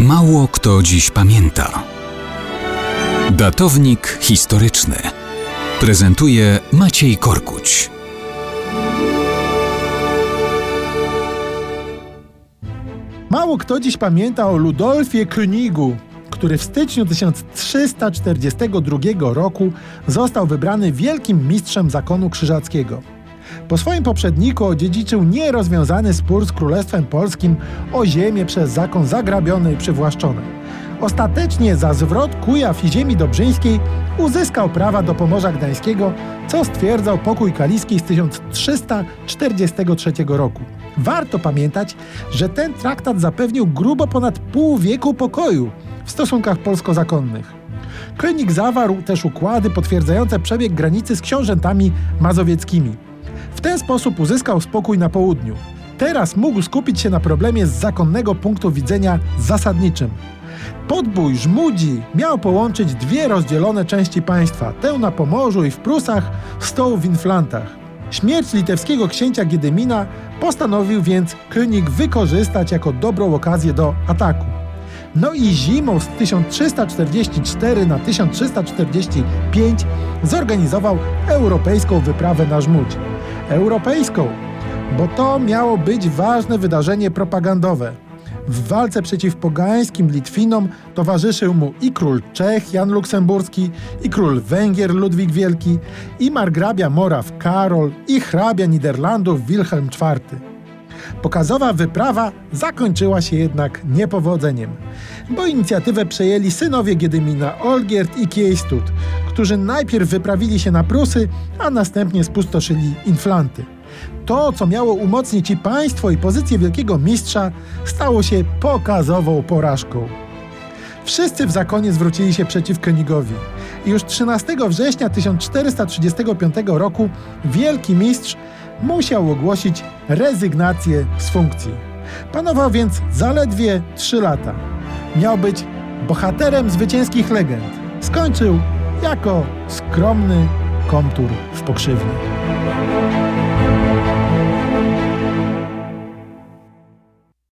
Mało kto dziś pamięta. Datownik historyczny prezentuje Maciej Korkuć. Mało kto dziś pamięta o Ludolfie Königu, który w styczniu 1342 roku został wybrany wielkim mistrzem zakonu krzyżackiego. Po swoim poprzedniku odziedziczył nierozwiązany spór z Królestwem Polskim o ziemię przez zakon zagrabione i przywłaszczone. Ostatecznie za zwrot Kujaw i ziemi dobrzyńskiej uzyskał prawa do Pomorza Gdańskiego, co stwierdzał pokój kaliski z 1343 roku. Warto pamiętać, że ten traktat zapewnił grubo ponad pół wieku pokoju w stosunkach polsko-zakonnych. König zawarł też układy potwierdzające przebieg granicy z książętami mazowieckimi. W ten sposób uzyskał spokój na południu. Teraz mógł skupić się na problemie z zakonnego punktu widzenia zasadniczym. Podbój Żmudzi miał połączyć dwie rozdzielone części państwa, tę na Pomorzu i w Prusach, z tą w Inflantach. Śmierć litewskiego księcia Giedymina postanowił więc König wykorzystać jako dobrą okazję do ataku. No i zimą z 1344 na 1345 zorganizował europejską wyprawę na Żmudź. Europejską, bo to miało być ważne wydarzenie propagandowe. W walce przeciw pogańskim Litwinom towarzyszył mu i król Czech Jan Luksemburski, i król Węgier Ludwik Wielki, i margrabia Moraw Karol, i hrabia Niderlandów Wilhelm IV. Pokazowa wyprawa zakończyła się jednak niepowodzeniem, bo inicjatywę przejęli synowie Giedymina Olgierd i Kiejstud, którzy najpierw wyprawili się na Prusy, a następnie spustoszyli Inflanty. To, co miało umocnić i państwo, i pozycję wielkiego mistrza, stało się pokazową porażką. Wszyscy w zakonie zwrócili się przeciw Königowi. Już 13 września 1435 roku wielki mistrz musiał ogłosić rezygnację z funkcji. Panował więc zaledwie 3 lata. Miał być bohaterem zwycięskich legend. Skończył jako skromny komtur w pokrzywni.